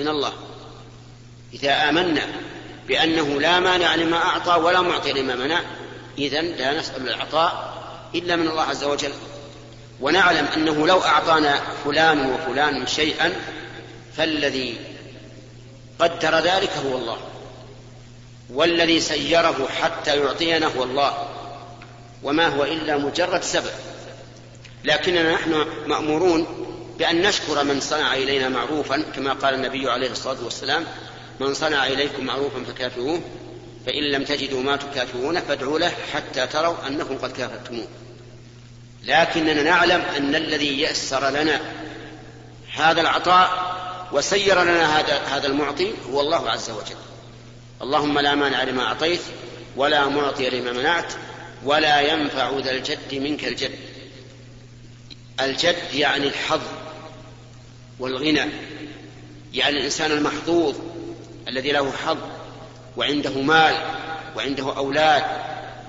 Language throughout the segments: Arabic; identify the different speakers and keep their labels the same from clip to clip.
Speaker 1: من الله. إذا آمنا بأنه لا مانع لما أعطى ولا معطي لما منع إذا لا نسأل العطاء إلا من الله عز وجل. ونعلم أنه لو أعطانا فلان وفلان شيئا فالذي قدر ذلك هو الله. والذي سيره حتى يعطينا هو الله. وما هو إلا مجرد سبب. لكننا نحن مأمورون بأن نشكر من صنع إلينا معروفا كما قال النبي عليه الصلاة والسلام من صنع إليكم معروفا فكافئوه فإن لم تجدوا ما تكافئونه فادعوا له حتى تروا أنكم قد كافأتموه لكننا نعلم أن الذي يسر لنا هذا العطاء وسير لنا هذا هذا المعطي هو الله عز وجل. اللهم لا مانع لما أعطيت ولا معطي لما منعت ولا ينفع ذا الجد منك الجد. الجد يعني الحظ. والغنى يعني الإنسان المحظوظ الذي له حظ وعنده مال وعنده أولاد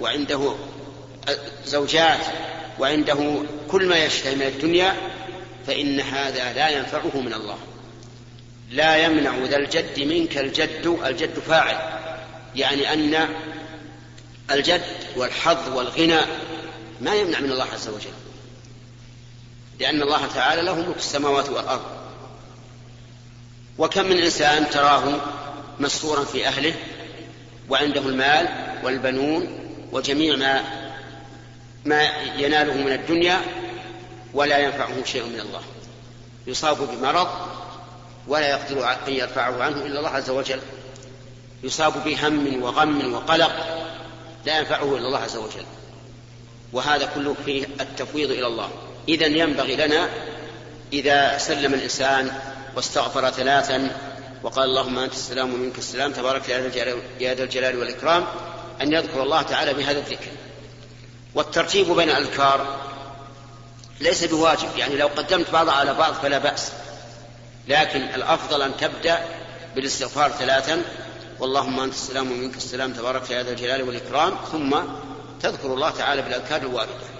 Speaker 1: وعنده زوجات وعنده كل ما يشتهي من الدنيا فإن هذا لا ينفعه من الله. لا يمنع ذا الجد منك الجد الجد فاعل يعني أن الجد والحظ والغنى ما يمنع من الله عز وجل لأن الله تعالى له ملك السماوات والأرض. وكم من إنسان تراه مسرورا في أهله وعنده المال والبنون وجميع ما ما يناله من الدنيا ولا ينفعه شيء من الله. يصاب بمرض ولا يقدر أن يرفعه عنه إلا الله عز وجل. يصاب بهم وغم وقلق لا ينفعه إلا الله عز وجل. وهذا كله فيه التفويض إلى الله. إذا ينبغي لنا إذا سلم الإنسان واستغفر ثلاثا وقال اللهم أنت السلام ومنك السلام تبارك يا ذا الجلال والإكرام أن يذكر الله تعالى بهذا الذكر. والترتيب بين الأذكار ليس بواجب يعني لو قدمت بعضها على بعض فلا بأس. لكن الأفضل أن تبدأ بالاستغفار ثلاثا واللهم أنت السلام ومنك السلام تبارك يا ذا الجلال والإكرام ثم تذكر الله تعالى بالأذكار الواردة.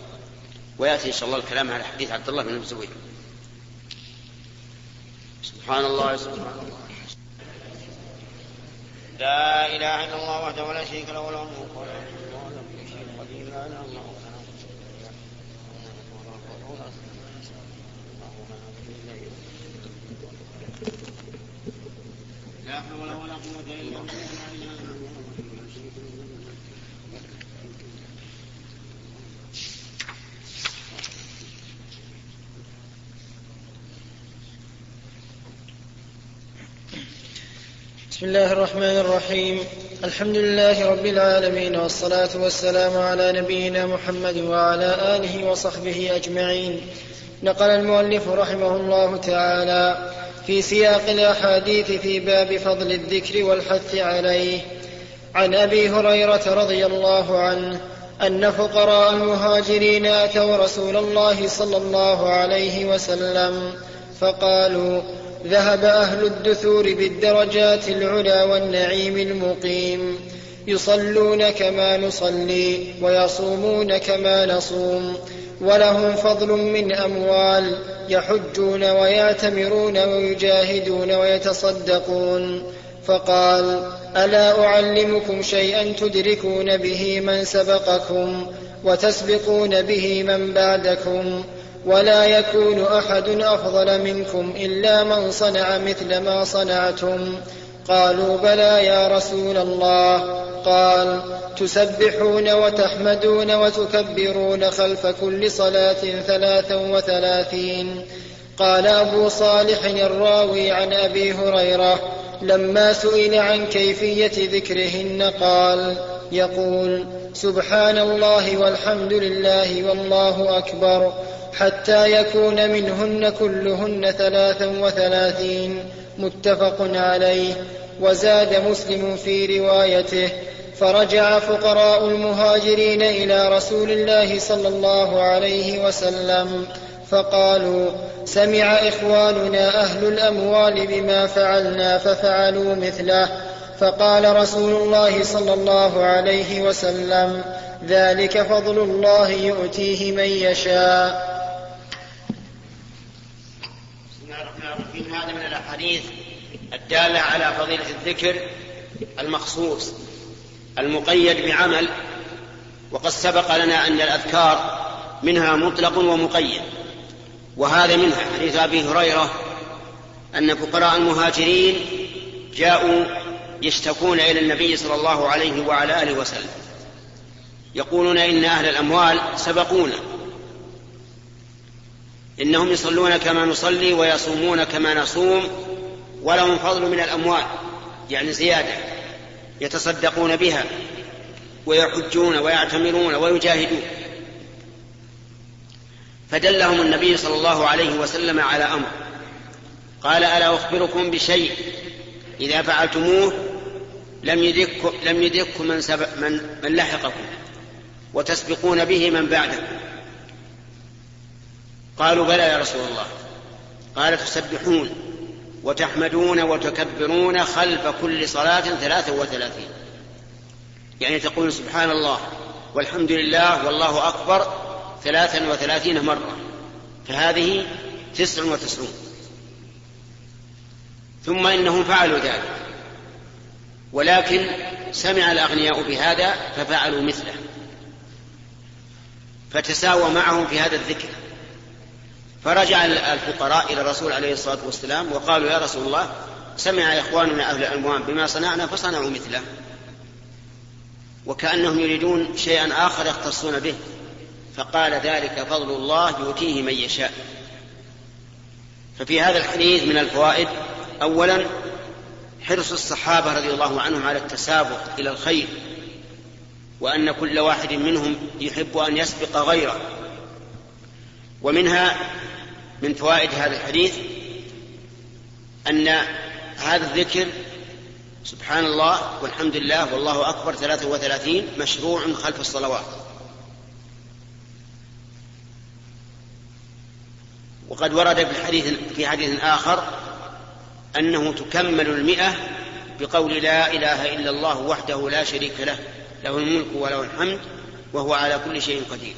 Speaker 1: ويأتي إن شاء الله الكلام على حديث عبد الله بن الزبير سبحان الله سبحان الله. لا إله إلا الله وحده لا شريك له كل شيء لا حول ولا قوة إلا بالله.
Speaker 2: بسم الله الرحمن الرحيم. الحمد لله رب العالمين والصلاة والسلام على نبينا محمد وعلى آله وصحبه أجمعين. نقل المؤلف رحمه الله تعالى في سياق الأحاديث في باب فضل الذكر والحث عليه. عن أبي هريرة رضي الله عنه أن فقراء المهاجرين أتوا رسول الله صلى الله عليه وسلم فقالوا ذهب أهل الدثور بالدرجات العلى والنعيم المقيم. يصلون كما نصلي ويصومون كما نصوم. ولهم فضل من أموال يحجون ويعتمرون ويجاهدون ويتصدقون. فقال ألا أعلمكم شيئا تدركون به من سبقكم وتسبقون به من بعدكم؟ ولا يكون أحد أفضل منكم إلا من صنع مثل ما صنعتم. قالوا بلى يا رسول الله. قال تسبحون وتحمدون وتكبرون خلف كل صلاة ثلاثا وثلاثين. قال أبو صالح الراوي عن أبي هريرة لما سئل عن كيفية ذكرهن قال يقول سبحان الله والحمد لله والله أكبر حتى يكون منهن كلهن ثلاثا وثلاثين متفق عليه. وزاد مسلم في روايته فرجع فقراء المهاجرين إلى رسول الله صلى الله عليه وسلم فقالوا سمع إخواننا أهل الأموال بما فعلنا ففعلوا مثله. فقال رسول الله صلى الله عليه وسلم ذلك فضل الله يؤتيه من يشاء.
Speaker 1: هذا من الأحاديث الدالة على فضيلة الذكر المخصوص المقيد بعمل وقد سبق لنا أن الأذكار منها مطلق ومقيد وهذا منها حديث أبي هريرة أن فقراء المهاجرين جاءوا يشتكون إلى النبي صلى الله عليه وعلى آله وسلم. يقولون إن أهل الأموال سبقونا. إنهم يصلون كما نصلي ويصومون كما نصوم ولهم فضل من الأموال يعني زيادة يتصدقون بها ويحجون ويعتمرون ويجاهدون. فدلهم النبي صلى الله عليه وسلم على أمر قال ألا أخبركم بشيء إذا فعلتموه لم يدرككم لم يدرككم من, سبق من, من لحقكم وتسبقون به من بعدكم. قالوا بلى يا رسول الله. قال تسبحون وتحمدون وتكبرون خلف كل صلاة ثلاثة وثلاثين. يعني تقول سبحان الله والحمد لله والله أكبر ثلاثا وثلاثين مرة. فهذه تسع وتسعون. ثم إنهم فعلوا ذلك. ولكن سمع الأغنياء بهذا ففعلوا مثله. فتساوى معهم في هذا الذكر. فرجع الفقراء إلى الرسول عليه الصلاة والسلام وقالوا يا رسول الله سمع إخواننا أهل الأموال بما صنعنا فصنعوا مثله. وكأنهم يريدون شيئا آخر يختصون به. فقال ذلك فضل الله يؤتيه من يشاء. ففي هذا الحديث من الفوائد أولا حرص الصحابة رضي الله عنهم على التسابق إلى الخير وأن كل واحد منهم يحب أن يسبق غيره. ومنها من فوائد هذا الحديث أن هذا الذكر سبحان الله والحمد لله والله أكبر ثلاثة وثلاثين مشروع خلف الصلوات. وقد ورد في حديث في حديث آخر أنه تكمل المئة بقول لا إله إلا الله وحده لا شريك له له الملك وله الحمد وهو على كل شيء قدير.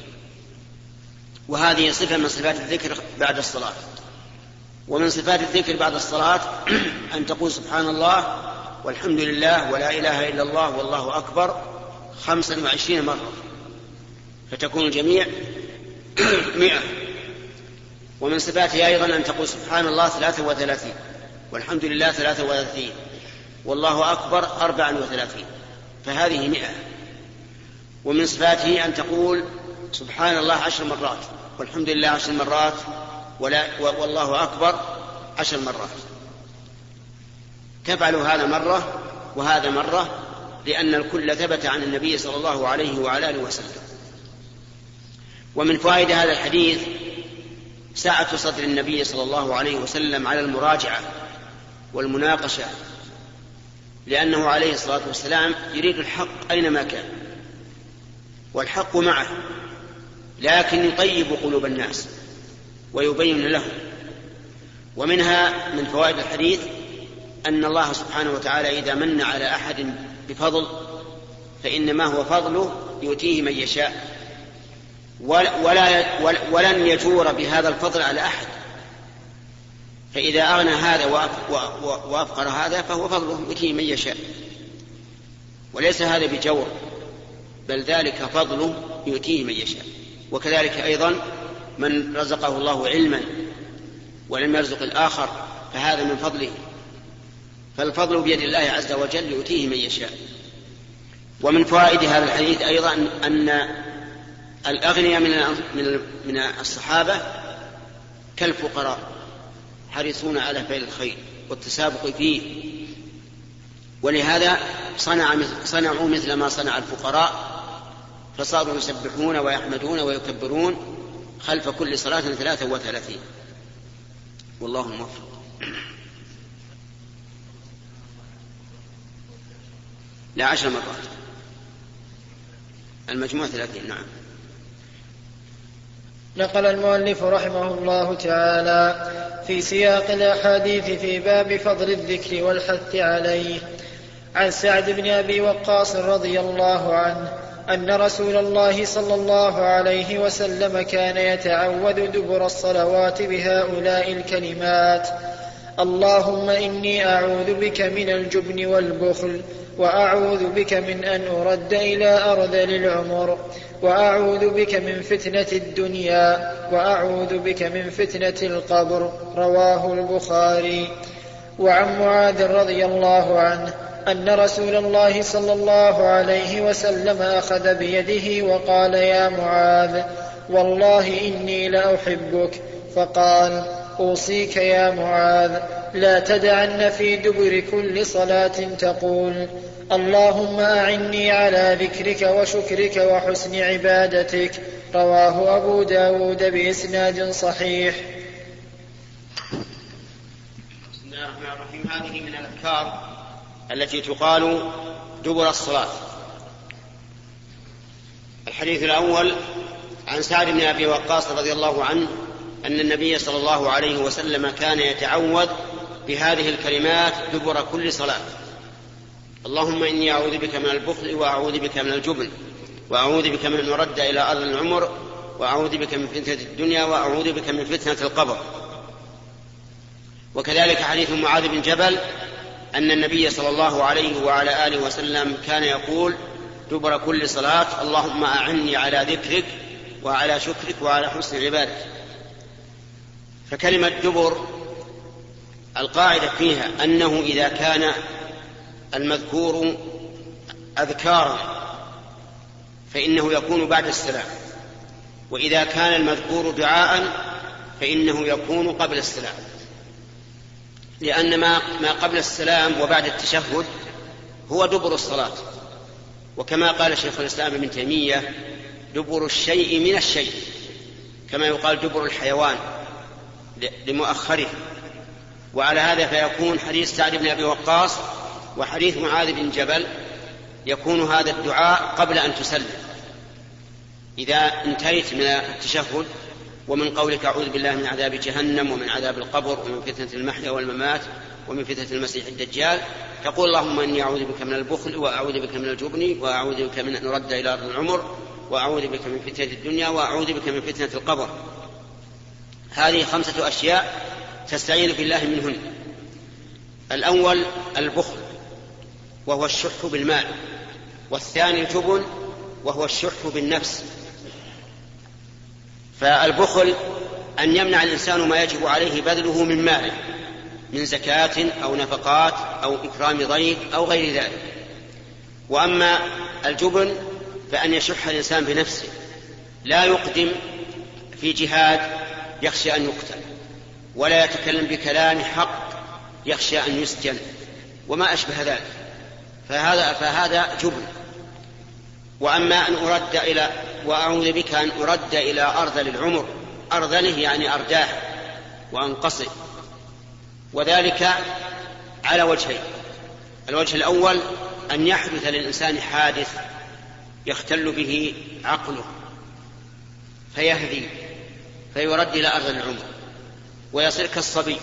Speaker 1: وهذه صفة من صفات الذكر بعد الصلاة. ومن صفات الذكر بعد الصلاة أن تقول سبحان الله والحمد لله ولا إله إلا الله والله أكبر خمسا وعشرين مرة. فتكون الجميع مئة. ومن صفاته أيضا أن تقول سبحان الله ثلاثة وثلاثين. والحمد لله ثلاثة وثلاثين والله أكبر أربعا وثلاثين فهذه مئة. ومن صفاته أن تقول سبحان الله عشر مرات والحمد لله عشر مرات ولا والله أكبر عشر مرات. تفعل هذا مرة وهذا مرة لأن الكل ثبت عن النبي صلى الله عليه وعلى آله وسلم. ومن فوائد هذا الحديث سعة صدر النبي صلى الله عليه وسلم على المراجعة. والمناقشة لأنه عليه الصلاة والسلام يريد الحق أينما كان والحق معه لكن يطيب قلوب الناس ويبين لهم. ومنها من فوائد الحديث أن الله سبحانه وتعالى إذا من على أحد بفضل فإنما هو فضله يؤتيه من يشاء ولا ولن يجور بهذا الفضل على أحد. فإذا أغنى هذا وأفقر هذا فهو فضله يؤتيه من يشاء. وليس هذا بجور بل ذلك فضله يؤتيه من يشاء. وكذلك أيضا من رزقه الله علما ولم يرزق الآخر فهذا من فضله. فالفضل بيد الله عز وجل يؤتيه من يشاء. ومن فوائد هذا الحديث أيضا أن الأغنياء من من الصحابة كالفقراء. حريصون على فعل الخير والتسابق فيه. ولهذا صنع صنعوا مثل ما صنع الفقراء فصاروا يسبحون ويحمدون ويكبرون خلف كل صلاة ثلاثة وثلاثين. والله الموفق. لا عشر مرات. المجموع ثلاثين نعم.
Speaker 2: نقل المؤلف رحمه الله تعالى في سياق الأحاديث في باب فضل الذكر والحث عليه. عن سعد بن أبي وقاص رضي الله عنه أن رسول الله صلى الله عليه وسلم كان يتعوذ دبر الصلوات بهؤلاء الكلمات اللهم إني أعوذ بك من الجبن والبخل وأعوذ بك من أن أرد إلى أرذل العمر وأعوذ بك من فتنة الدنيا وأعوذ بك من فتنة القبر رواه البخاري. وعن معاذ رضي الله عنه أن رسول الله صلى الله عليه وسلم أخذ بيده وقال يا معاذ والله إني لأحبك. فقال أوصيك يا معاذ لا تدعن في دبر كل صلاة تقول. اللهم أعني على ذكرك وشكرك وحسن عبادتك. رواه أبو داود بإسناد صحيح.
Speaker 1: بسم الله الرحمن الرحيم. هذه من الأذكار التي تقال دبر الصلاة. الحديث الأول عن سعد بن أبي وقاص رضي الله عنه أن النبي صلى الله عليه وسلم كان يتعوذ بهذه الكلمات دبر كل صلاة. اللهم إني أعوذ بك من البخل وأعوذ بك من الجبن وأعوذ بك من نرد إلى أرض العمر وأعوذ بك من فتنة الدنيا وأعوذ بك من فتنة القبر. وكذلك حديث معاذ بن جبل أن النبي صلى الله عليه وعلى آله وسلم كان يقول دبر كل صلاة اللهم أعني على ذكرك وعلى شكرك وعلى حسن عبادتك. فكلمة دبر القاعدة فيها أنه إذا كان المذكور أذكارا فإنه يكون بعد السلام وإذا كان المذكور دعاء فإنه يكون قبل السلام لأن ما, ما قبل السلام وبعد التشهد هو دبر الصلاة. وكما قال شيخ الإسلام ابن تيمية دبر الشيء من الشيء كما يقال دبر الحيوان. لمؤخره وعلى هذا فيكون حديث سعد بن أبي وقاص وحديث معاذ بن جبل يكون هذا الدعاء قبل أن تسلم. إذا انتهيت من التشهد ومن قولك أعوذ بالله من عذاب جهنم ومن عذاب القبر ومن فتنة المحيا والممات ومن فتنة المسيح الدجال تقول اللهم إني أعوذ بك من البخل وأعوذ بك من الجبن وأعوذ بك من أن أرد إلى أرض العمر وأعوذ بك من فتنة الدنيا وأعوذ بك من فتنة القبر. هذه خمسة أشياء تستعين بالله منهن. الأول البخل وهو الشح بالمال. والثاني الجبن وهو الشح بالنفس. فالبخل أن يمنع الإنسان ما يجب عليه بذله من ماله من زكاة أو نفقات أو إكرام ضيف أو غير ذلك. وأما الجبن فأن يشح الإنسان بنفسه لا يقدم في جهاد يخشى أن يقتل ولا يتكلم بكلام حق يخشى أن يسجن وما أشبه ذلك. فهذا فهذا جبن. وأما أن أرد إلى وأعوذ بك أن أرد إلى أرذل العمر أرذله يعني أرداه وأنقصه. وذلك على وجهين. الوجه الأول أن يحدث للإنسان حادث يختل به عقله فيهدي فيرد إلى أرض العمر ويصير كالصبي.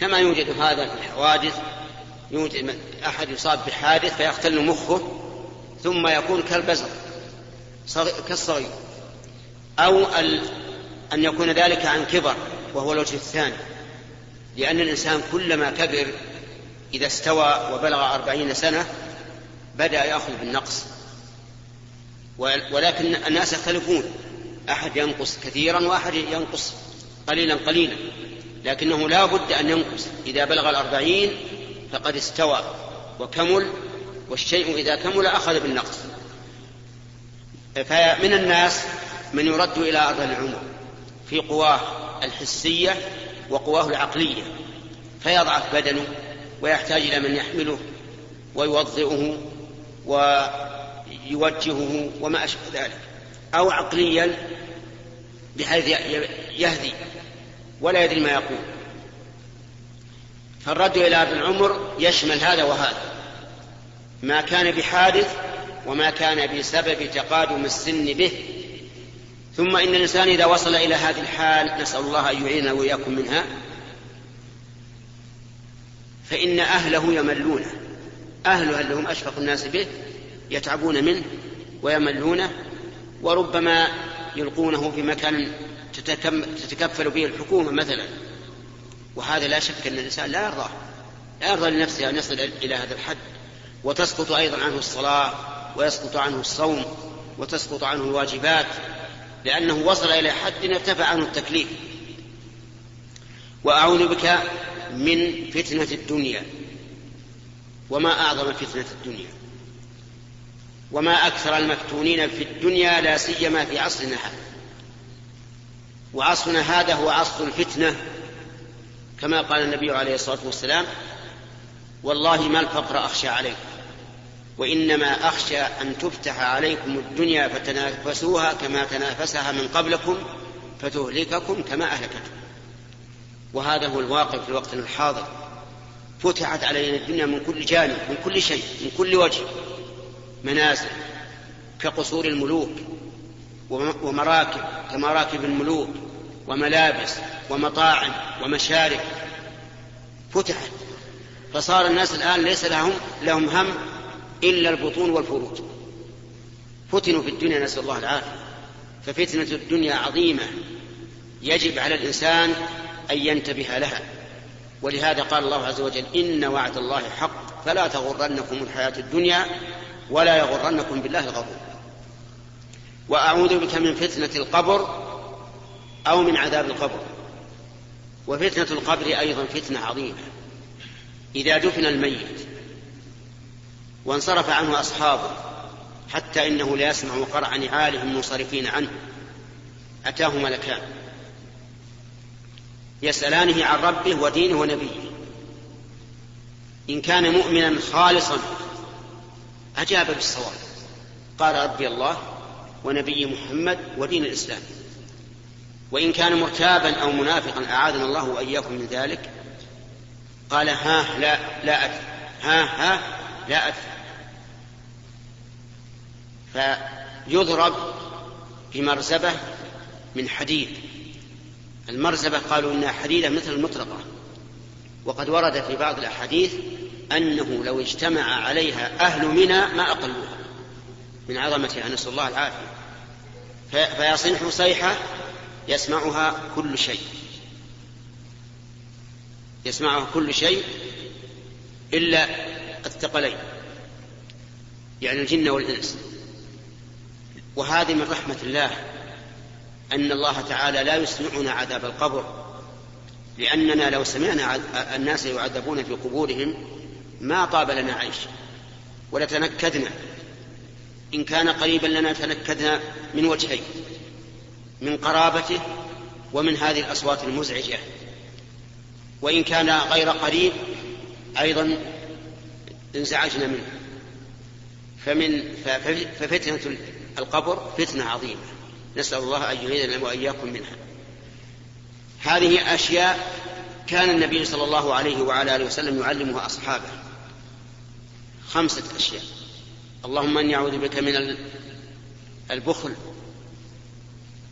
Speaker 1: كما يوجد هذا في الحوادث يوجد أحد يصاب بحادث فيختل مخه ثم يكون كالبزر كالصغير. أو أن يكون ذلك عن كبر وهو الوجه الثاني. لأن الإنسان كلما كبر إذا استوى وبلغ أربعين سنة بدأ يأخذ بالنقص. ولكن الناس يختلفون. أحد ينقص كثيرا وأحد ينقص قليلا قليلا لكنه لا بد أن ينقص. إذا بلغ الأربعين فقد استوى وكمل والشيء إذا كمل أخذ بالنقص. فمن الناس من يرد إلى أرض العمر في قواه الحسية وقواه العقلية فيضعف بدنه ويحتاج إلى من يحمله ويوضئه ويوجهه وما أشبه ذلك. أو عقليا بحيث يهدي ولا يدري ما يقول. فالرد إلى أرض العمر يشمل هذا وهذا. ما كان بحادث وما كان بسبب تقادم السن به. ثم إن الإنسان إذا وصل إلى هذه الحال نسأل الله أن يعيننا وإياكم منها فإن أهله يملونه. أهله اللي هم أشفق الناس به يتعبون منه ويملونه وربما يلقونه في مكان تتكفل به الحكومة مثلا. وهذا لا شك أن الإنسان لا يرضاه لا يرضى لنفسه أن يصل إلى هذا الحد. وتسقط أيضا عنه الصلاة ويسقط عنه الصوم وتسقط عنه الواجبات لأنه وصل إلى حد ارتفع عنه التكليف. وأعوذ بك من فتنة الدنيا. وما أعظم فتنة الدنيا؟ وما أكثر المفتونين في الدنيا لا سيما في عصرنا هذا. وعصرنا هذا هو عصر الفتنة كما قال النبي عليه الصلاة والسلام والله ما الفقر أخشى عليكم وإنما أخشى أن تفتح عليكم الدنيا فتنافسوها كما تنافسها من قبلكم فتهلككم كما أهلكتكم. وهذا هو الواقع في الوقت الحاضر. فتحت علينا الدنيا من كل جانب من كل شيء من كل وجه. منازل كقصور الملوك ومراكب كمراكب الملوك وملابس ومطاعم ومشارب. فتحت. فصار الناس الآن ليس لهم لهم هم إلا البطون والفروج. فتنوا في الدنيا نسأل الله العافية. ففتنة الدنيا عظيمة. يجب على الإنسان أن ينتبه لها. ولهذا قال الله عز وجل إن وعد الله حق. فلا تغرنكم الحياة الدنيا ولا يغرنكم بالله الغرور وأعوذ بك من فتنة القبر أو من عذاب القبر. وفتنة القبر أيضا فتنة عظيمة. إذا دفن الميت وانصرف عنه أصحابه حتى إنه لا يسمع قرع نعالهم منصرفين عنه أتاه ملكان. يسألانه عن ربه ودينه ونبيه. إن كان مؤمنا خالصا أجاب بالصواب. قال ربي الله ونبي محمد ودين الإسلام. وإن كان مرتابا أو منافقا أعاذنا الله وإياكم من ذلك. قال ها لا لا أدري. ها ها لا أدري. فيضرب بمرزبة من حديد. المرزبة قالوا إنها حديدة مثل المطرقة. وقد ورد في بعض الأحاديث أنه لو اجتمع عليها أهل منى ما أقلوها. من عظمتها نسأل الله العافية. فيصيح صيحة يسمعها كل شيء. يسمعها كل شيء إلا الثقلين يعني الجن والإنس. وهذه من رحمة الله أن الله تعالى لا يسمعنا عذاب القبر لأننا لو سمعنا الناس يعذبون في قبورهم ما طاب لنا عيش ولتنكدنا إن كان قريبا لنا تنكدنا من وجهين من قرابته ومن هذه الأصوات المزعجة. وإن كان غير قريب أيضا انزعجنا منه. فمن ففتنة القبر فتنة عظيمة. نسأل الله أن يعيذنا وإياكم منها. هذه أشياء كان النبي صلى الله عليه وعلى آله وسلم يعلمها أصحابه. خمسة أشياء. اللهم إني أعوذ بك من البخل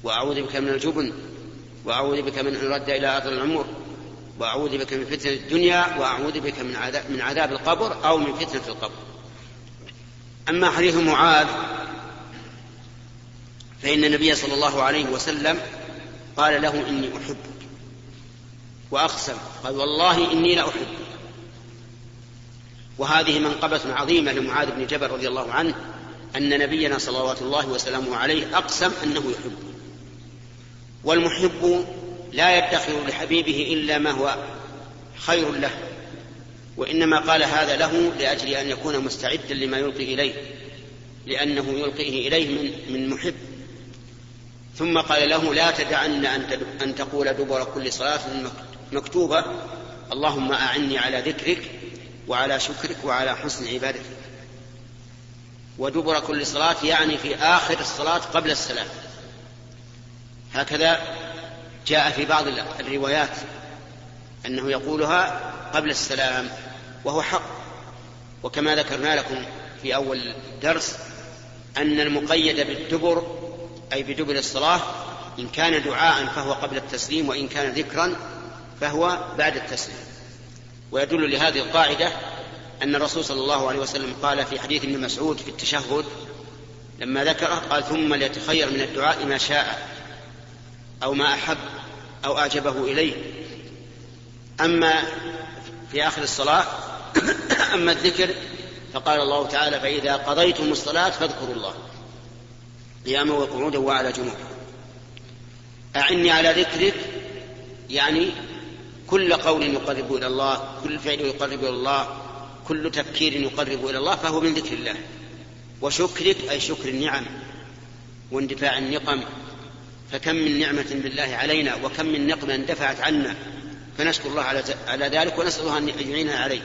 Speaker 1: وأعوذ بك من الجبن وأعوذ بك من أن يرد إلى أرض العمر وأعوذ بك من فتنة الدنيا وأعوذ بك من عذاب, من عذاب القبر أو من فتنة القبر. أما حديث معاذ فإن النبي صلى الله عليه وسلم قال له إني أحبك وأقسم قال والله إني لأحبك وهذه منقبة عظيمة لمعاذ بن جبل رضي الله عنه أن نبينا صلوات الله وسلامه عليه أقسم أنه يحبه والمحب لا يدخر لحبيبه إلا ما هو خير له وإنما قال هذا له لأجل أن يكون مستعدا لما يلقي إليه لأنه يلقيه إليه من, من محب. ثم قال له لا تدعن أن تقول دبر كل صلاة مكتوبة اللهم أعني على ذكرك وعلى شكرك وعلى حسن عبادتك. ودبر كل صلاة يعني في آخر الصلاة قبل السلام. هكذا جاء في بعض الروايات أنه يقولها قبل السلام وهو حق. وكما ذكرنا لكم في أول درس أن المقيد بالدبر أي بدبر الصلاة إن كان دعاء فهو قبل التسليم وإن كان ذكرا فهو بعد التسليم. ويدل لهذه القاعدة أن الرسول صلى الله عليه وسلم قال في حديث ابن مسعود في التشهد لما ذكره قال ثم ليتخير من الدعاء ما شاء أو ما أحب أو أعجبه إليه. أما في آخر الصلاة أما الذكر فقال الله تعالى فإذا قضيتم الصلاة فاذكروا الله قياما وقعودا وعلى جنوب. أعني على ذكرك يعني كل قول يقرب إلى الله كل فعل يقرب إلى الله كل تفكير يقرب إلى الله فهو من ذكر الله. وشكرك أي شكر النعم واندفاع النقم فكم من نعمة بالله علينا وكم من نقمة اندفعت عنا فنشكر الله على ذلك ونسأل الله أن يعيننا عليه.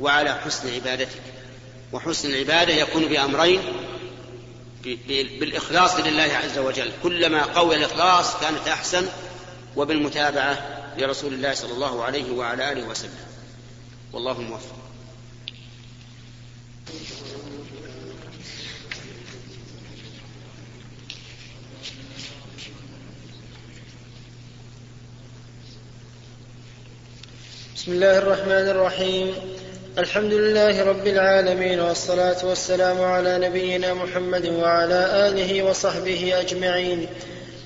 Speaker 1: وعلى حسن عبادتك. وحسن العبادة يكون بأمرين بالإخلاص لله عز وجل. كلما قوي الإخلاص كانت أحسن وبالمتابعة لرسول الله صلى الله عليه وعلى آله وسلم. والله موفق.
Speaker 2: بسم الله الرحمن الرحيم. الحمد لله رب العالمين والصلاة والسلام على نبينا محمد وعلى آله وصحبه أجمعين.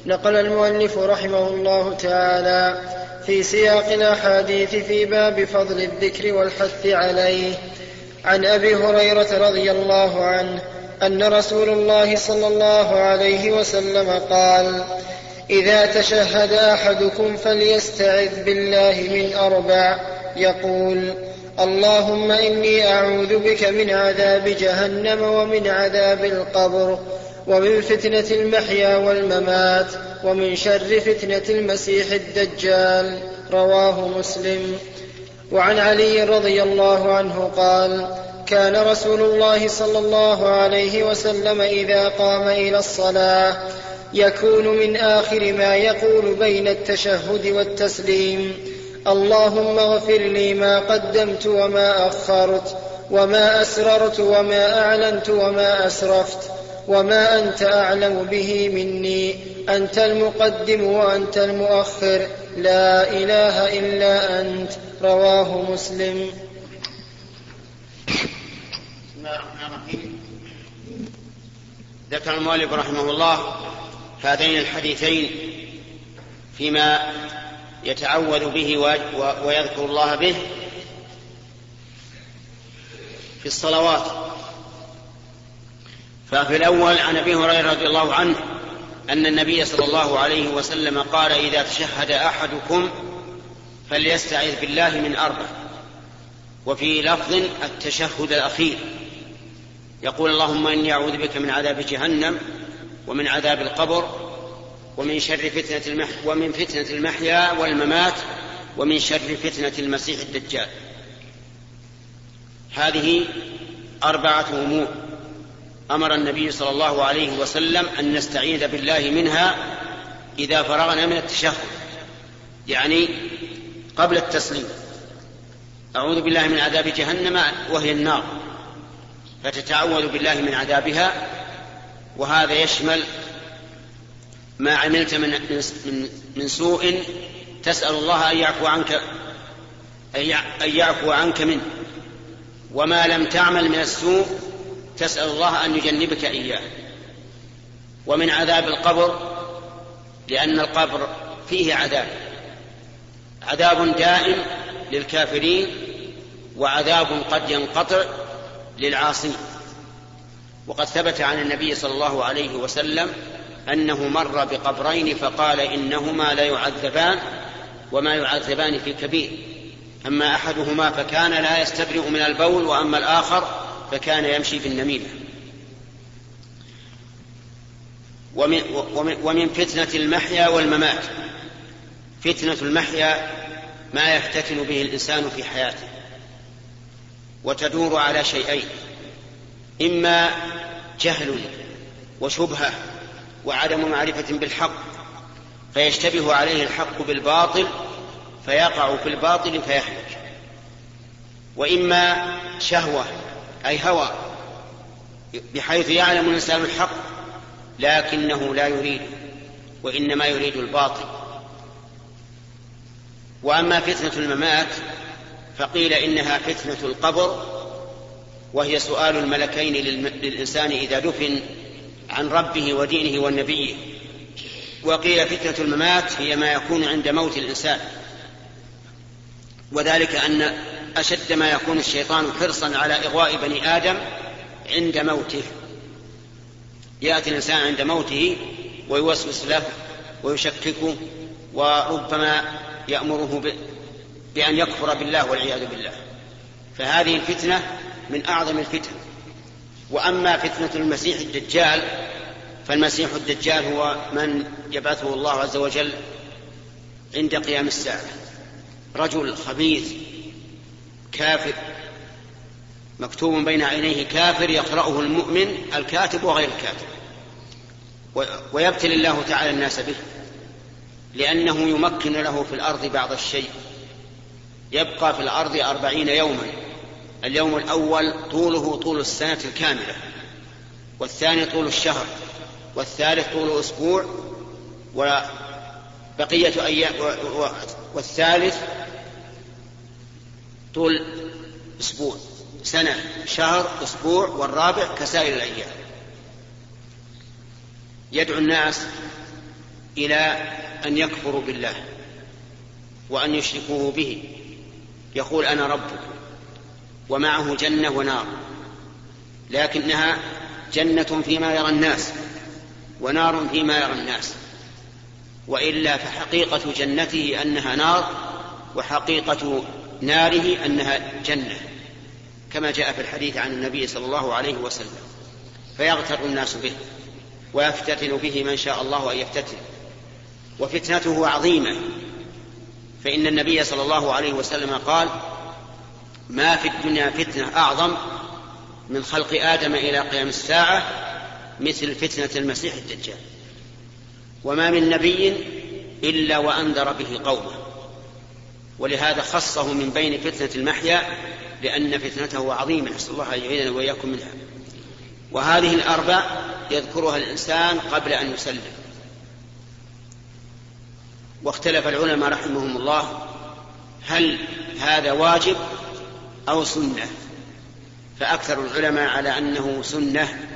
Speaker 2: نقل المؤلف رحمه الله تعالى في سياق الأحاديث في باب فضل الذكر والحث عليه. عن أبي هريرة رضي الله عنه أن رسول الله صلى الله عليه وسلم قال إذا تشهد أحدكم فليستعذ بالله من أربع يقول اللهم إني أعوذ بك من عذاب جهنم ومن عذاب القبر ومن فتنة المحيا والممات ومن شر فتنة المسيح الدجال رواه مسلم. وعن علي رضي الله عنه قال كان رسول الله صلى الله عليه وسلم إذا قام إلى الصلاة يكون من آخر ما يقول بين التشهد والتسليم اللهم اغفر لي ما قدمت وما أخرت وما أسررت وما أعلنت وما أسرفت. وما أنت أعلم به مني. أنت المقدم وأنت المؤخر. لا إله إلا أنت. رواه مسلم.
Speaker 1: بسم الله الرحمن الرحيم. ذكر المؤلف رحمه الله هذين الحديثين فيما يتعوذ به ويذكر الله به في الصلوات. ففي الأول عن أبي هريرة رضي الله عنه أن النبي صلى الله عليه وسلم قال إذا تشهد أحدكم فليستعذ بالله من أربع. وفي لفظ التشهد الأخير يقول اللهم إني أعوذ بك من عذاب جهنم ومن عذاب القبر ومن شر فتنة المح ومن فتنة المحيا والممات ومن شر فتنة المسيح الدجال. هذه أربعة أمور. أمر النبي صلى الله عليه وسلم أن نستعيذ بالله منها إذا فرغنا من التشهد يعني قبل التسليم. أعوذ بالله من عذاب جهنم وهي النار. فتتعوذ بالله من عذابها وهذا يشمل ما عملت من من من سوء تسأل الله أن يعفو عنك أن يعفو عنك منه. وما لم تعمل من السوء تسأل الله أن يجنبك إياه. ومن عذاب القبر لأن القبر فيه عذاب. عذاب دائم للكافرين وعذاب قد ينقطع للعاصين. وقد ثبت عن النبي صلى الله عليه وسلم أنه مر بقبرين فقال إنهما لا يعذبان وما يعذبان في كبير. أما أحدهما فكان لا يستبرئ من البول وأما الآخر فكان يمشي في النميمة. ومن, ومن فتنة المحيا والممات. فتنة المحيا ما يفتتن به الإنسان في حياته. وتدور على شيئين. إما جهل وشبهة وعدم معرفة بالحق فيشتبه عليه الحق بالباطل فيقع في الباطل فيهلك. وإما شهوة أي هوى بحيث يعلم الإنسان الحق لكنه لا يريد وإنما يريد الباطل. وأما فتنة الممات فقيل إنها فتنة القبر وهي سؤال الملكين للإنسان إذا دفن عن ربه ودينه ونبيه وقيل فتنة الممات هي ما يكون عند موت الإنسان. وذلك أن أشد ما يكون الشيطان حرصا على إغواء بني آدم عند موته. يأتي الإنسان عند موته ويوسوس له ويشككه وربما يأمره بأن يكفر بالله والعياذ بالله. فهذه الفتنة من أعظم الفتن. وأما فتنة المسيح الدجال فالمسيح الدجال هو من يبعثه الله عز وجل عند قيام الساعة. رجل خبيث كافر مكتوب بين عينيه كافر يقرأه المؤمن الكاتب وغير الكاتب. ويبتلي الله تعالى الناس به لأنه يمكن له في الأرض بعض الشيء. يبقى في الأرض أربعين يوما اليوم الأول طوله طول السنة الكاملة والثاني طول الشهر والثالث طول أسبوع وبقية أيام والثالث طول أسبوع سنة شهر أسبوع والرابع كسائر الأيام. يدعو الناس إلى أن يكفروا بالله وأن يشركوه به. يقول أنا ربكم ومعه جنة ونار لكنها جنة فيما يرى الناس ونار فيما يرى الناس. وإلا فحقيقة جنته أنها نار وحقيقة ناره أنها جنة كما جاء في الحديث عن النبي صلى الله عليه وسلم. فيغتر الناس به ويفتتن به من شاء الله أن يفتتن. وفتنته عظيمة. فإن النبي صلى الله عليه وسلم قال ما في الدنيا فتنة أعظم من خلق آدم إلى قيام الساعة مثل فتنة المسيح الدجال. وما من نبي إلا وأنذر به قومه. ولهذا خصه من بين فتنة المحيا لأن فتنته عظيمة. نسأل الله أن يعيذنا وإياكم منها. وهذه الأربع يذكرها الإنسان قبل أن يسلم. واختلف العلماء رحمهم الله هل هذا واجب أو سنة. فأكثر العلماء على أنه سنة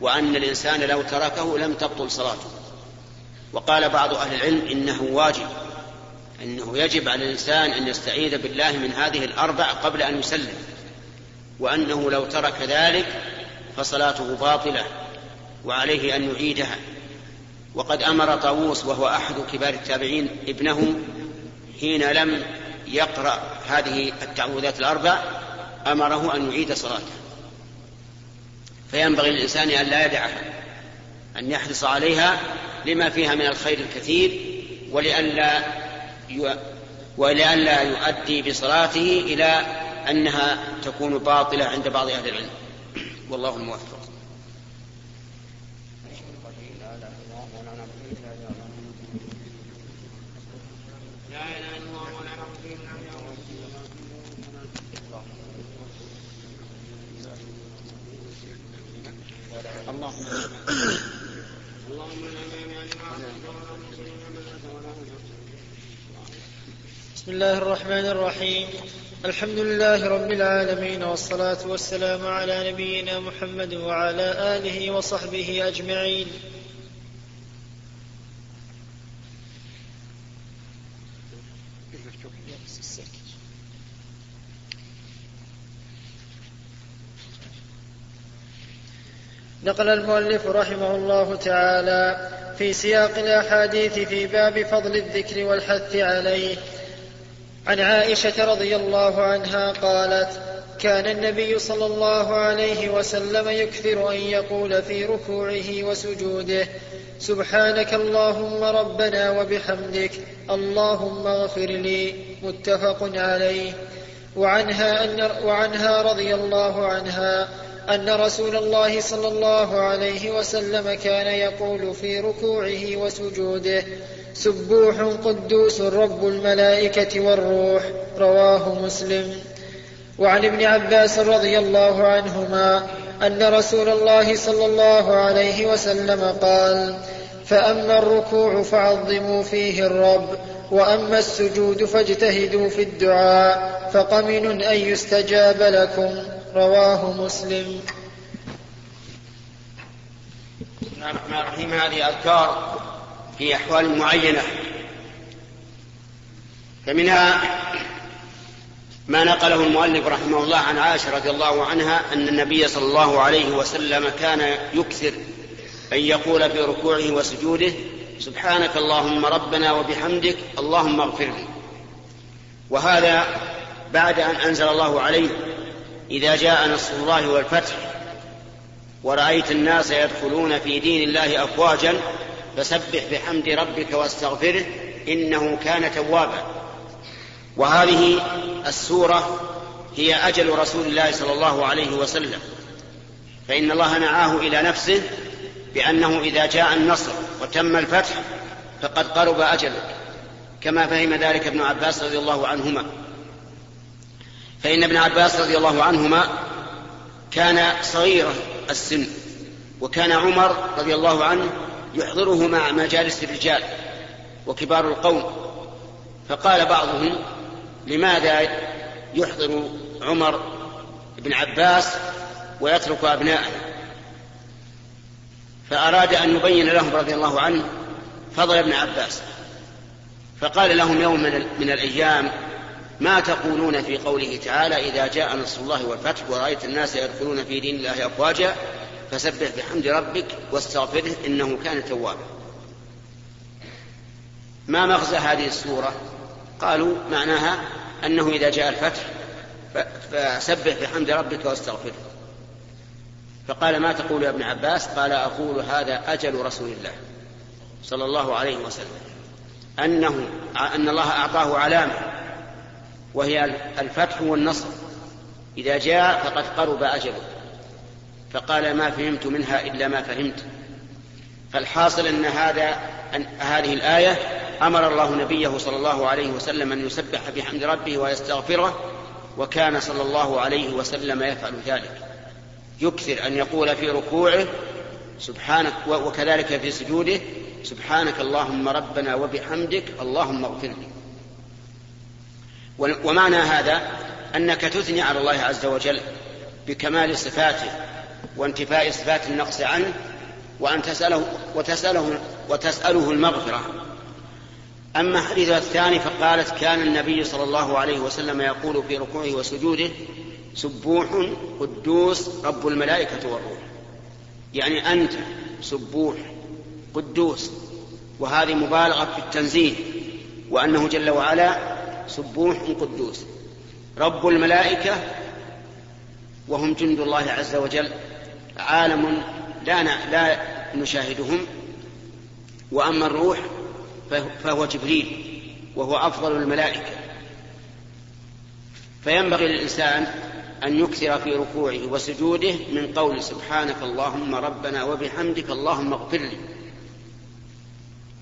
Speaker 1: وأن الإنسان لو تركه لم تبطل صلاته. وقال بعض أهل العلم إنه واجب. أنه يجب على الإنسان أن يستعيذ بالله من هذه الأربع قبل أن يسلم وأنه لو ترك ذلك فصلاته باطلة وعليه أن يعيدها. وقد أمر طاووس وهو أحد كبار التابعين ابنه حين لم يقرأ هذه التعوذات الأربع أمره أن يعيد صلاته. فينبغي للإنسان أن لا يدعها أن يحرص عليها لما فيها من الخير الكثير ولئلا ولئلا يؤدي بصلاته إلى أنها تكون باطلة عند بعض أهل العلم. والله الموفق.
Speaker 2: بسم الله الرحمن الرحيم. الحمد لله رب العالمين والصلاة والسلام على نبينا محمد وعلى آله وصحبه أجمعين. نقل المؤلف رحمه الله تعالى في سياق الأحاديث في باب فضل الذكر والحث عليه عن عائشة رضي الله عنها قالت كان النبي صلى الله عليه وسلم يكثر أن يقول في ركوعه وسجوده سبحانك اللهم ربنا وبحمدك اللهم اغفر لي. متفق عليه. وعنها, أن وعنها رضي الله عنها أن رسول الله صلى الله عليه وسلم كان يقول في ركوعه وسجوده سبوح قدوس رب الملائكة والروح رواه مسلم. وعن ابن عباس رضي الله عنهما أن رسول الله صلى الله عليه وسلم قال فأما الركوع فعظموا فيه الرب وأما السجود فاجتهدوا في الدعاء فقمن أن يستجاب لكم. رواه مسلم.
Speaker 1: بسم الله الرحمن الرحيم. هذه أذكار في أحوال معينة. فمنها ما نقله المؤلف رحمه الله عن عائشة رضي الله عنها أن النبي صلى الله عليه وسلم كان يكثر أن يقول في ركوعه وسجوده سبحانك اللهم ربنا وبحمدك اللهم اغفر لي. وهذا بعد أن أنزل الله عليه إذا جاء نصر الله والفتح ورأيت الناس يدخلون في دين الله أفواجا فسبح بحمد ربك واستغفره إنه كان توابا. وهذه السورة هي أجل رسول الله صلى الله عليه وسلم. فإن الله نعاه إلى نفسه بأنه إذا جاء النصر وتم الفتح فقد قرب أجله كما فهم ذلك ابن عباس رضي الله عنهما. فإن ابن عباس رضي الله عنهما كان صغير السن وكان عمر رضي الله عنه يحضره مع مجالس الرجال وكبار القوم. فقال بعضهم لماذا يحضر عمر بن عباس ويترك أبناءه فأراد أن يبين لهم رضي الله عنه فضل ابن عباس. فقال لهم يوم من الأيام ما تقولون في قوله تعالى إذا جاء نصر الله والفتح ورأيت الناس يدخلون في دين الله أفواجا فسبح بحمد ربك واستغفره إنه كان توابا. ما مغزى هذه السورة؟ قالوا معناها أنه إذا جاء الفتح فسبح بحمد ربك واستغفره. فقال ما تقول يا ابن عباس؟ قال أقول هذا أجل رسول الله صلى الله عليه وسلم. أنه أن الله أعطاه علامة. وهي الفتح والنصر. إذا جاء فقد قرب أجله. فقال ما فهمت منها إلا ما فهمت. فالحاصل أن هذا أن هذه الآية أمر الله نبيه صلى الله عليه وسلم أن يسبح بحمد ربه ويستغفره وكان صلى الله عليه وسلم يفعل ذلك. يكثر أن يقول في ركوعه سبحانك وكذلك في سجوده سبحانك اللهم ربنا وبحمدك اللهم اغفر لي. ومعنى هذا أنك تثني على الله عز وجل بكمال صفاته وانتفاء صفات النقص عنه وأن تسأله وتسأله وتسأله المغفرة. أما حديثها الثاني فقالت كان النبي صلى الله عليه وسلم يقول في ركوعه وسجوده سبوح قدوس رب الملائكة والروح. يعني أنت سبوح قدوس وهذه مبالغة في التنزيه وأنه جل وعلا سبوح قدوس. رب الملائكة وهم جند الله عز وجل عالم لا لا نشاهدهم. وأما الروح فهو جبريل وهو أفضل الملائكة. فينبغي للإنسان أن يكثر في ركوعه وسجوده من قول سبحانك اللهم ربنا وبحمدك اللهم اغفر لي.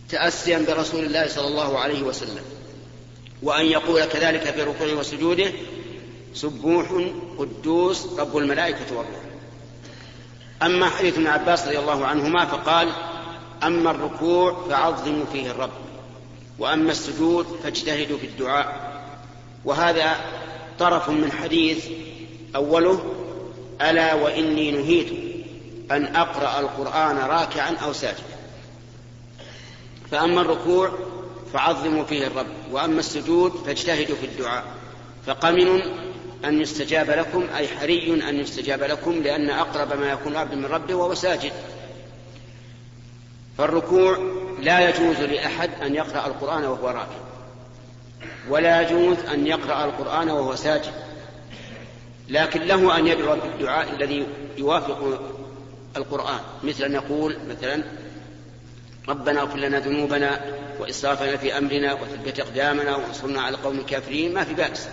Speaker 1: تأسيا برسول الله صلى الله عليه وسلم. وأن يقول كذلك في ركوعه وسجوده سبوح قدوس رب الملائكة والروح. أما حديث ابن عباس رضي الله عنهما فقال أما الركوع فعظموا فيه الرب وأما السجود فاجتهدوا في الدعاء. وهذا طرف من حديث أوله ألا وإني نهيت أن أقرأ القرآن راكعا أو ساجدا. فأما الركوع فعظموا فيه الرب. وأما السجود فاجتهدوا في الدعاء. فقمن أن يستجاب لكم أي حري أن يستجاب لكم لأن أقرب ما يكون العبد من ربه وهو ساجد. فالركوع لا يجوز لأحد أن يقرأ القرآن وهو راكع. ولا يجوز أن يقرأ القرآن وهو ساجد. لكن له أن يدعو بالدعاء الذي يوافق القرآن. مثل أن يقول مثلا ربنا اغفر لنا ذنوبنا وإسرافنا في أمرنا وثبت أقدامنا وانصرنا على القوم الكافرين ما في بأس.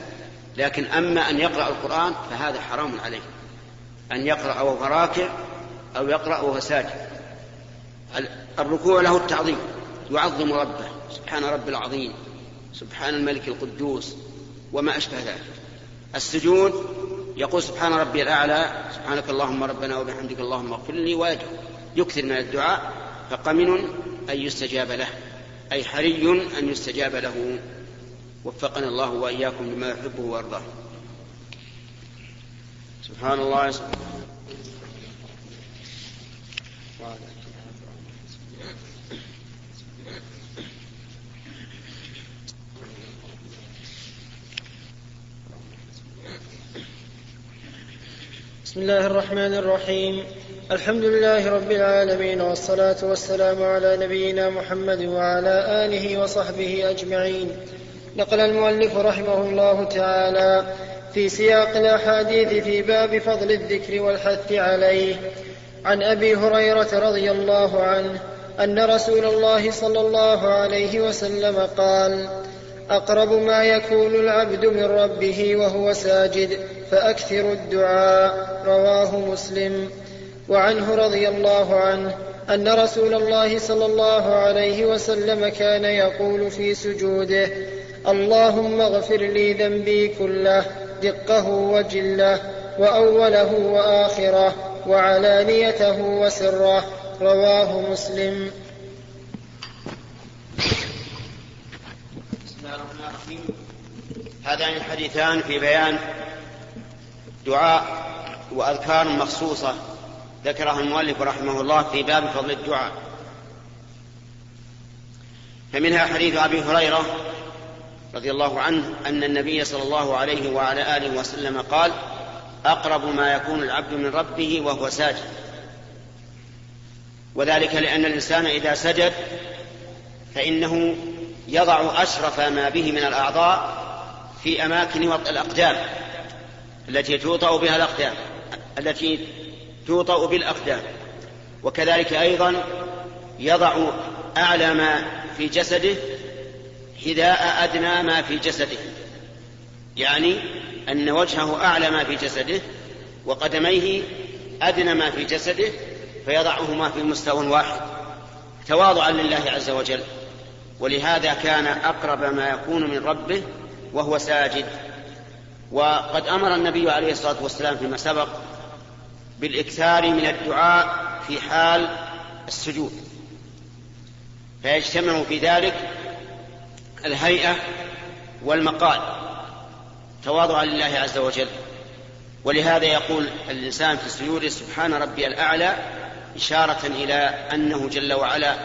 Speaker 1: لكن أما أن يقرأ القرآن فهذا حرام عليه. أن يقرأ وهو راكع أو يقرأ وهو ساجد الركوع له التعظيم. يعظم ربه. سبحان رب العظيم. سبحان الملك القدوس. وما أشبه ذلك. السجود يقول سبحان ربي الأعلى سبحانك اللهم ربنا وبحمدك اللهم اغفر لي ويدعو يكثر من الدعاء فقمن أن يستجاب له. أي حري أن يستجاب له. وفقنا الله وإياكم لما يحبه وأرضاه سبحان الله.
Speaker 2: بسم الله الرحمن الرحيم. الحمد لله رب العالمين والصلاة والسلام على نبينا محمد وعلى آله وصحبه أجمعين. نقل المؤلف رحمه الله تعالى في سياق الأحاديث في باب فضل الذكر والحث عليه. عن أبي هريرة رضي الله عنه أن رسول الله صلى الله عليه وسلم قال أقرب ما يكون العبد من ربه وهو ساجد فأكثر الدعاء رواه مسلم. وعنه رضي الله عنه أن رسول الله صلى الله عليه وسلم كان يقول في سجوده اللهم اغفر لي ذنبي كله دقه وجله وأوله وآخره وعلانيته وسره. رواه مسلم.
Speaker 1: هذان الحديثان في بيان دعاء وأذكار مخصوصة. ذكرها المؤلف رحمه الله في باب فضل الدعاء. فمنها حديث أبي هريرة رضي الله عنه أن النبي صلى الله عليه وعلى آله وسلم قال أقرب ما يكون العبد من ربه وهو ساجد. وذلك لأن الإنسان إذا سجد فإنه يضع أشرف ما به من الأعضاء في أماكن وطء الأقدام التي توطأ بها الأقدام التي توطأ بالأقدام. وكذلك أيضا يضع أعلى ما في جسده حذاء أدنى ما في جسده. يعني أن وجهه أعلى ما في جسده وقدميه أدنى ما في جسده فيضعهما في مستوى واحد. تواضعا لله عز وجل. ولهذا كان أقرب ما يكون من ربه وهو ساجد. وقد أمر النبي عليه الصلاة والسلام فيما سبق بالإكثار من الدعاء في حال السجود. فيجتمع في ذلك الهيئة والمقال تواضعا لله عز وجل. ولهذا يقول الإنسان في السجود سبحان ربي الأعلى إشارة إلى أنه جل وعلا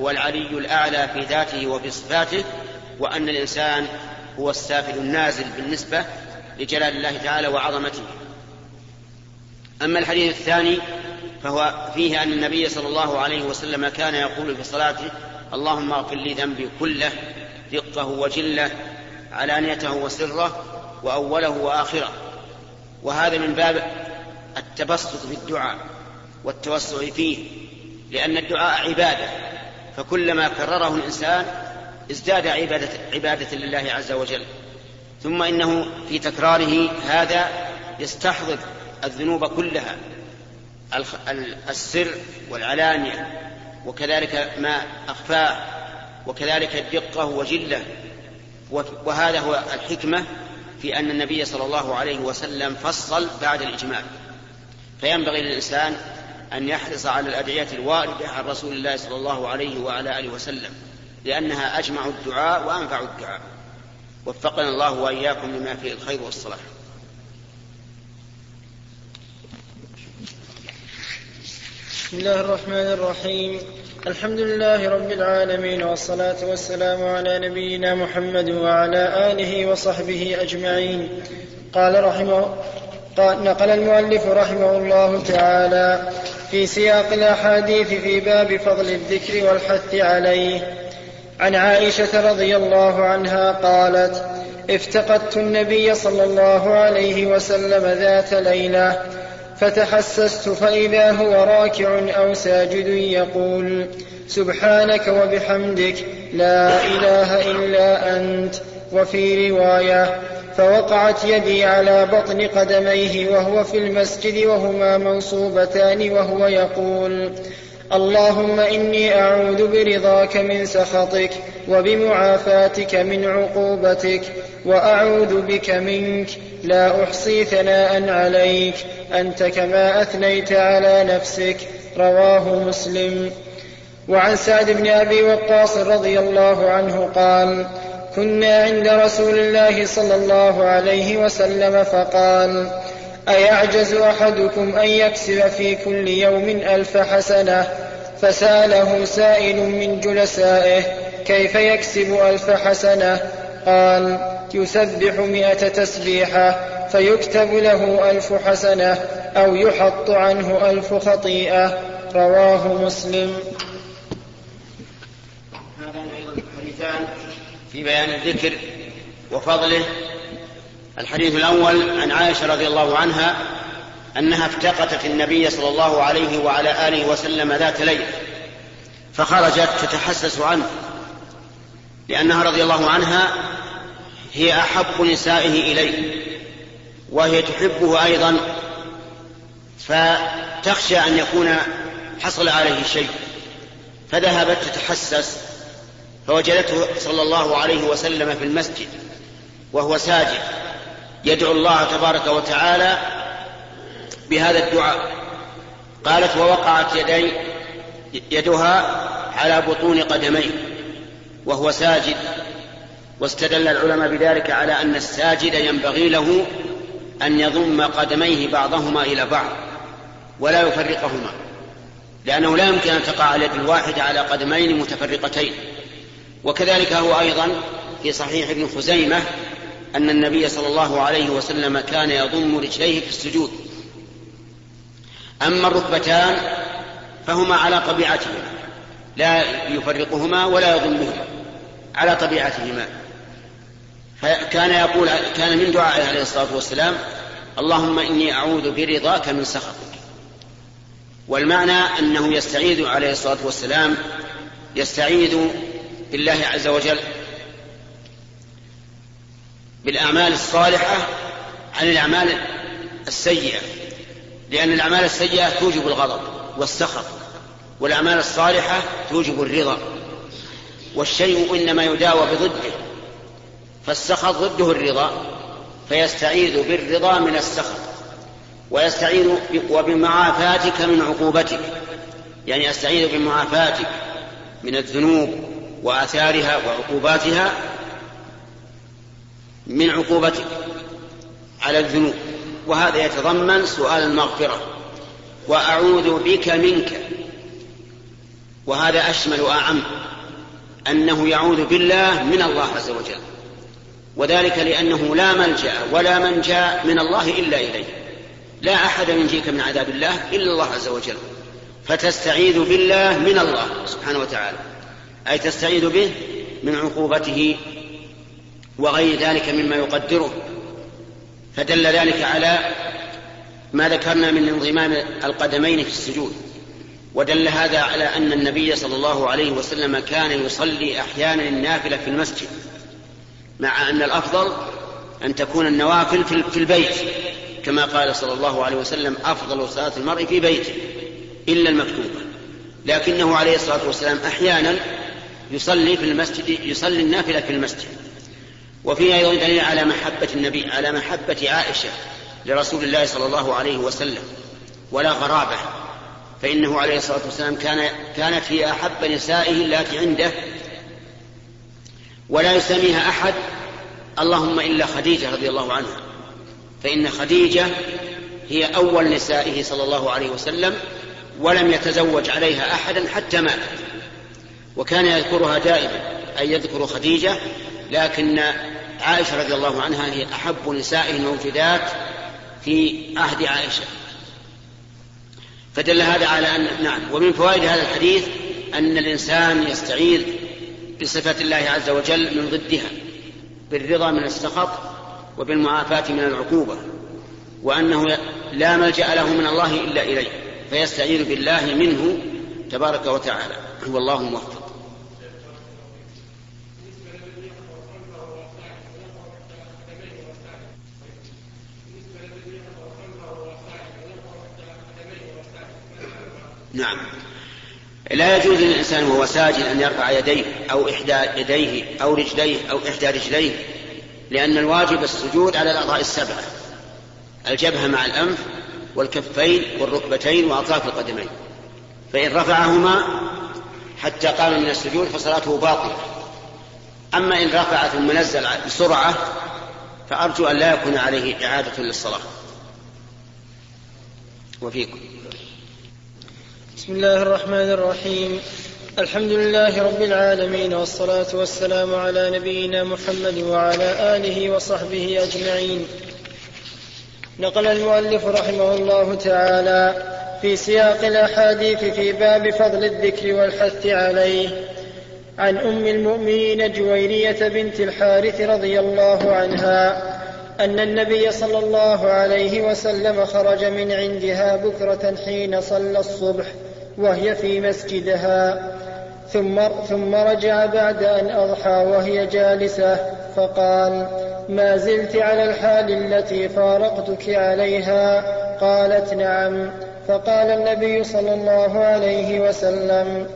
Speaker 1: هو العلي الأعلى في ذاته وفي صفاته وأن الإنسان هو السافل النازل بالنسبة لجلال الله تعالى وعظمته. أما الحديث الثاني فهو فيه أن النبي صلى الله عليه وسلم كان يقول في صلاته اللهم اغفر لي ذنبي كله دقه وجله علانيته وسره وأوله وآخره. وهذا من باب التبسط في الدعاء والتوسع فيه لأن الدعاء عبادة فكلما كرره الإنسان ازداد عبادة, عبادة لله عز وجل. ثم إنه في تكراره هذا يستحضر الذنوب كلها السر والعلانية وكذلك ما أخفاه وكذلك الدقة وجلة وهذا هو الحكمة في أن النبي صلى الله عليه وسلم فصل بعد الإجمال فينبغي للإنسان أن يحرص على الأدعية الواردة عن رسول الله صلى الله عليه وعلى آله وسلم لأنها أجمع الدعاء وأنفع الدعاء. وفقنا الله وإياكم لما فيه الخير والصلاح.
Speaker 2: بسم الله الرحمن الرحيم. الحمد لله رب العالمين والصلاة والسلام على نبينا محمد وعلى آله وصحبه أجمعين. قال رحمه قال نقل المؤلف رحمه الله تعالى في سياق الأحاديث في باب فضل الذكر والحث عليه. عن عائشة رضي الله عنها قالت افتقدت النبي صلى الله عليه وسلم ذات ليلة فتحسست فإذا هو راكع أو ساجد يقول سبحانك وبحمدك لا إله إلا أنت وفي رواية فوقعت يدي على بطن قدميه وهو في المسجد وهما منصوبتان وهو يقول اللهم إني أعوذ برضاك من سخطك وبمعافاتك من عقوبتك وأعوذ بك منك. لا أحصي ثناء عليك. أنت كما أثنيت على نفسك. رواه مسلم. وعن سعد بن أبي وقاص رضي الله عنه قال كنا عند رسول الله صلى الله عليه وسلم فقال أيعجز أحدكم أن يكسب في كل يوم ألف حسنة؟ فسأله سائل من جلسائه كيف يكسب ألف حسنة؟ قال يسبح مئة تسبيحة فيكتب له ألف حسنة أو يحط عنه ألف خطيئة. رواه مسلم.
Speaker 1: هذان أيضا حديثان في بيان الذكر وفضله. الحديث الأول عن عائشة رضي الله عنها أنها افتقدت النبي صلى الله عليه وعلى آله وسلم ذات ليلة فخرجت تتحسس عنه لأنها رضي الله عنها هي أحب نسائه إليه وهي تحبه أيضا فتخشى أن يكون حصل عليه شيء. فذهبت تتحسس فوجدته صلى الله عليه وسلم في المسجد وهو ساجد يدعو الله تبارك وتعالى بهذا الدعاء. قالت ووقعت يدي يدها على بطون قدميه وهو ساجد. واستدل العلماء بذلك على أن الساجد ينبغي له أن يضم قدميه بعضهما إلى بعض ولا يفرقهما لأنه لا يمكن أن تقع اليد الواحدة على قدمين متفرقتين. وكذلك هو أيضا في صحيح ابن خزيمة أن النبي صلى الله عليه وسلم كان يضم رجليه في السجود. أما الركبتان فهما على طبيعتهما لا يفرقهما ولا يضمهما على طبيعتهما. فكان يقول كان من دعائه عليه الصلاة والسلام اللهم إني أعوذ برضاك من سخطك. والمعنى أنه يستعيذ عليه الصلاة والسلام يستعيذ بالله عز وجل بالأعمال الصالحة عن الأعمال السيئة لأن الأعمال السيئة توجب الغضب والسخط والأعمال الصالحة توجب الرضا والشيء إنما يداوى بضده. فالسخط ضده الرضا فيستعيذ بالرضا من السخط ويستعيذ وبمعافاتك من عقوبتك يعني يستعيذ بمعافاتك من الذنوب وآثارها وعقوباتها من عقوبتك على الذنوب. وهذا يتضمن سؤال المغفرة وأعوذ بك منك وهذا أشمل وأعم أنه يعوذ بالله من الله عز وجل. وذلك لأنه لا ملجأ ولا منجأ من الله إلا إليه. لا أحد ينجيك من عذاب الله إلا الله عز وجل. فتستعيذ بالله من الله سبحانه وتعالى. أي تستعيذ به من عقوبته وغير ذلك مما يقدره. فدل ذلك على ما ذكرنا من انضمام القدمين في السجود. ودل هذا على أن النبي صلى الله عليه وسلم كان يصلي أحيانا النافلة في المسجد. مع أن الأفضل أن تكون النوافل في البيت كما قال صلى الله عليه وسلم أفضل صلاة المرء في بيته إلا المكتوبة. لكنه عليه الصلاة والسلام أحيانا يصلي في المسجد يصلي النافلة في المسجد. وفيه أيضا دليل على محبة النبي على محبة عائشة لرسول الله صلى الله عليه وسلم ولا غرابة. فإنه عليه الصلاة والسلام كان كانت هي أحب نسائه اللاتي عنده ولا يسميها أحد. اللهم إلا خديجة رضي الله عنها. فإن خديجة هي أول نسائه صلى الله عليه وسلم ولم يتزوج عليها أحدا حتى ماتت. وكان يذكرها دائما اي يذكر خديجة لكن عائشة رضي الله عنها هي أحب نسائه الموجودات في عهد عائشة. فدل هذا على ان نعم. ومن فوائد هذا الحديث أن الإنسان يستعيذ بصفة الله عز وجل من ضدها بالرضا من السخط وبالمعافاة من العقوبة وأنه لا ملجأ له من الله إلا إليه فيستعيذ بالله منه تبارك وتعالى والله موفق نعم. لا يجوز للإنسان وهو ساجد أن يرفع يديه أو إحدى يديه أو رجليه أو إحدى رجليه لأن الواجب السجود على الأعضاء السبعة الجبهة مع الأنف والكفين والركبتين وأطراف القدمين فإن رفعهما حتى قام من السجود فصلاته باطلة. أما إن رفع ثم نزل بسرعة فأرجو أن لا يكون عليه إعادة للصلاة. وفيكم.
Speaker 2: بسم الله الرحمن الرحيم. الحمد لله رب العالمين والصلاة والسلام على نبينا محمد وعلى آله وصحبه أجمعين. نقل المؤلف رحمه الله تعالى في سياق الأحاديث في باب فضل الذكر والحث عليه. عن أم المؤمنين جويرية بنت الحارث رضي الله عنها أن النبي صلى الله عليه وسلم خرج من عندها بكرة حين صلى الصبح وهي في مسجدها. ثم ثم رجع بعد أن أضحى وهي جالسة فقال ما زلت على الحال التي فارقتك عليها؟ قالت نعم. فقال النبي صلى الله عليه وسلم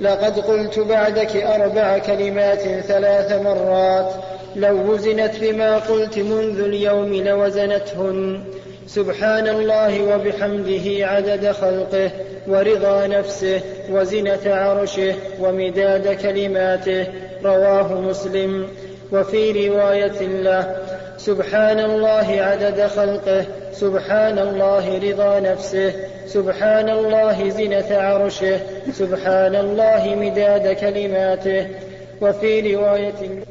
Speaker 2: لقد قلت بعدك أربع كلمات ثلاث مرات لو وزنت بما قلت منذ اليوم لوزنتهن. سبحان الله وبحمده عدد خلقه ورضا نفسه وزنة عرشه ومداد كلماته. رواه مسلم. وفي رواية له سبحان الله عدد خلقه سبحان الله رضا نفسه سبحان الله زنة عرشه سبحان الله مداد كلماته. وفي رواية